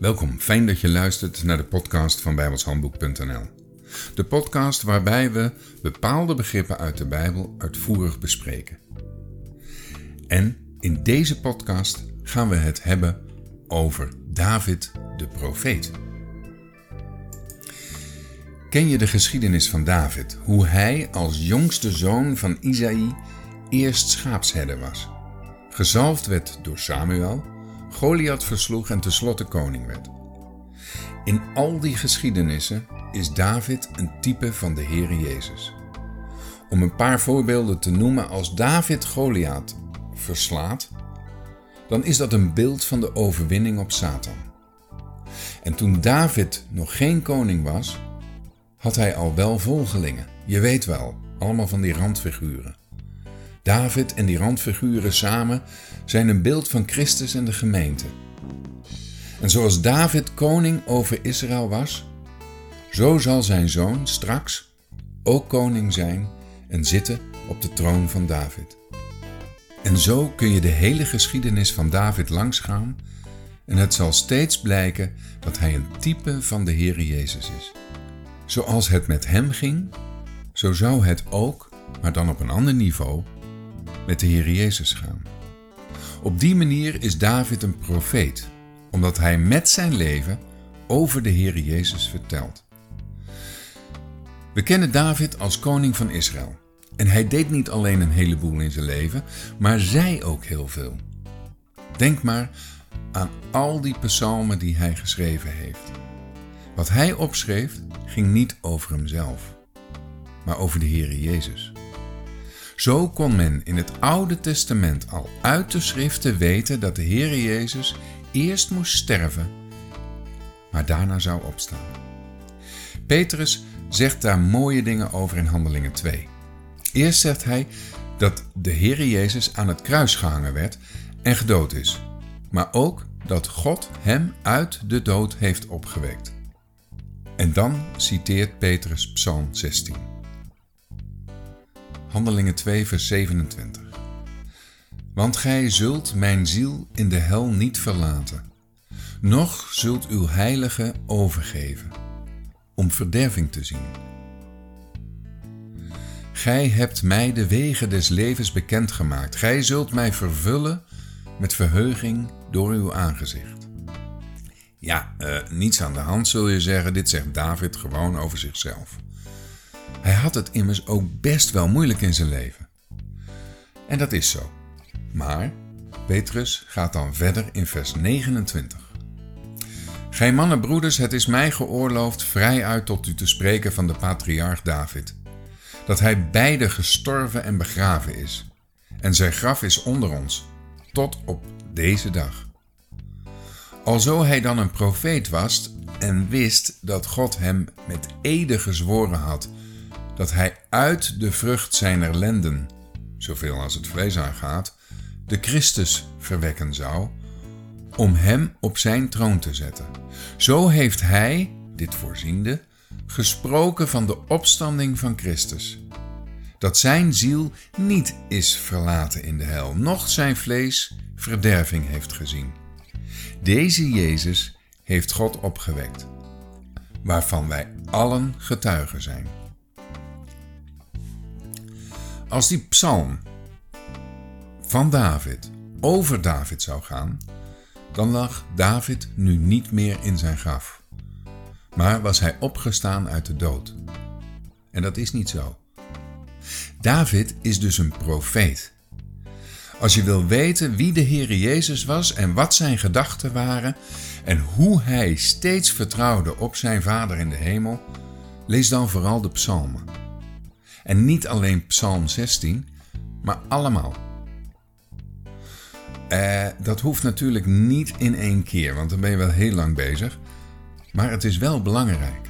Welkom, fijn dat je luistert naar de podcast van bijbelshandboek.nl. De podcast waarbij we bepaalde begrippen uit de Bijbel uitvoerig bespreken. En in deze podcast gaan we het hebben over David de profeet. Ken je de geschiedenis van David, hoe hij als jongste zoon van Isaïe eerst schaapsherder was, gezalfd werd door Samuel Goliath versloeg en tenslotte koning werd. In al die geschiedenissen is David een type van de Heere Jezus. Om een paar voorbeelden te noemen, als David Goliath verslaat, dan is dat een beeld van de overwinning op Satan. En toen David nog geen koning was, had hij al wel volgelingen. Je weet wel, allemaal van die randfiguren. David en die randfiguren samen zijn een beeld van Christus en de gemeente. En zoals David koning over Israël was, zo zal zijn zoon straks ook koning zijn en zitten op de troon van David. En zo kun je de hele geschiedenis van David langsgaan en het zal steeds blijken dat hij een type van de Heere Jezus is. Zoals het met hem ging, zo zou het ook, maar dan op een ander niveau, met de Heer Jezus gaan. Op die manier is David een profeet, omdat hij met zijn leven over de Heer Jezus vertelt. We kennen David als koning van Israël. En hij deed niet alleen een heleboel in zijn leven, maar zei ook heel veel. Denk maar aan al die psalmen die hij geschreven heeft. Wat hij opschreef ging niet over hemzelf, maar over de Heer Jezus. Zo kon men in het Oude Testament al uit de schriften weten dat de Heere Jezus eerst moest sterven, maar daarna zou opstaan. Petrus zegt daar mooie dingen over in Handelingen 2. Eerst zegt hij dat de Heere Jezus aan het kruis gehangen werd en gedood is, maar ook dat God hem uit de dood heeft opgewekt. En dan citeert Petrus Psalm 16. Handelingen 2, vers 27. Want gij zult mijn ziel in de hel niet verlaten, noch zult uw heilige overgeven, om verderving te zien. Gij hebt mij de wegen des levens bekendgemaakt. Gij zult mij vervullen met verheuging door uw aangezicht. Ja, uh, niets aan de hand zul je zeggen, dit zegt David gewoon over zichzelf. Hij had het immers ook best wel moeilijk in zijn leven. En dat is zo. Maar Petrus gaat dan verder in vers 29. Gij mannen broeders, het is mij geoorloofd vrij uit tot u te spreken van de patriarch David, dat hij beide gestorven en begraven is, en zijn graf is onder ons, tot op deze dag. Alzo hij dan een profeet was en wist dat God hem met ede gezworen had dat hij uit de vrucht zijner lenden, zoveel als het vlees aangaat, de Christus verwekken zou, om hem op zijn troon te zetten. Zo heeft hij, dit voorziende, gesproken van de opstanding van Christus. Dat zijn ziel niet is verlaten in de hel, noch zijn vlees verderving heeft gezien. Deze Jezus heeft God opgewekt, waarvan wij allen getuigen zijn. Als die psalm van David over David zou gaan, dan lag David nu niet meer in zijn graf, maar was hij opgestaan uit de dood. En dat is niet zo. David is dus een profeet. Als je wil weten wie de Heere Jezus was en wat zijn gedachten waren en hoe hij steeds vertrouwde op zijn Vader in de hemel, lees dan vooral de psalmen. En niet alleen Psalm 16, maar allemaal. Uh, dat hoeft natuurlijk niet in één keer, want dan ben je wel heel lang bezig. Maar het is wel belangrijk.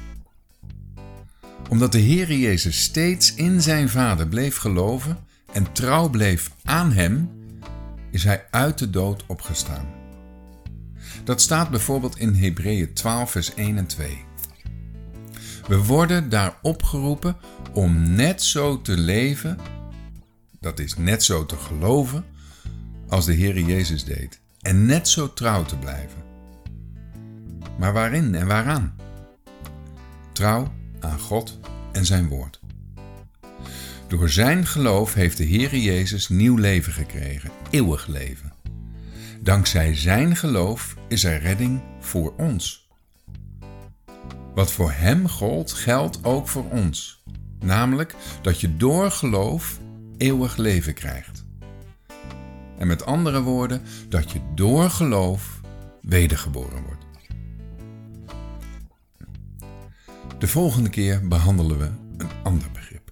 Omdat de Heere Jezus steeds in zijn Vader bleef geloven en trouw bleef aan Hem, is Hij uit de dood opgestaan. Dat staat bijvoorbeeld in Hebreeën 12, vers 1 en 2. We worden daar opgeroepen om net zo te leven, dat is net zo te geloven, als de Heer Jezus deed. En net zo trouw te blijven. Maar waarin en waaraan? Trouw aan God en zijn woord. Door zijn geloof heeft de Heere Jezus nieuw leven gekregen, eeuwig leven. Dankzij zijn geloof is er redding voor ons. Wat voor hem gold, geldt ook voor ons. Namelijk dat je door geloof eeuwig leven krijgt. En met andere woorden, dat je door geloof wedergeboren wordt. De volgende keer behandelen we een ander begrip.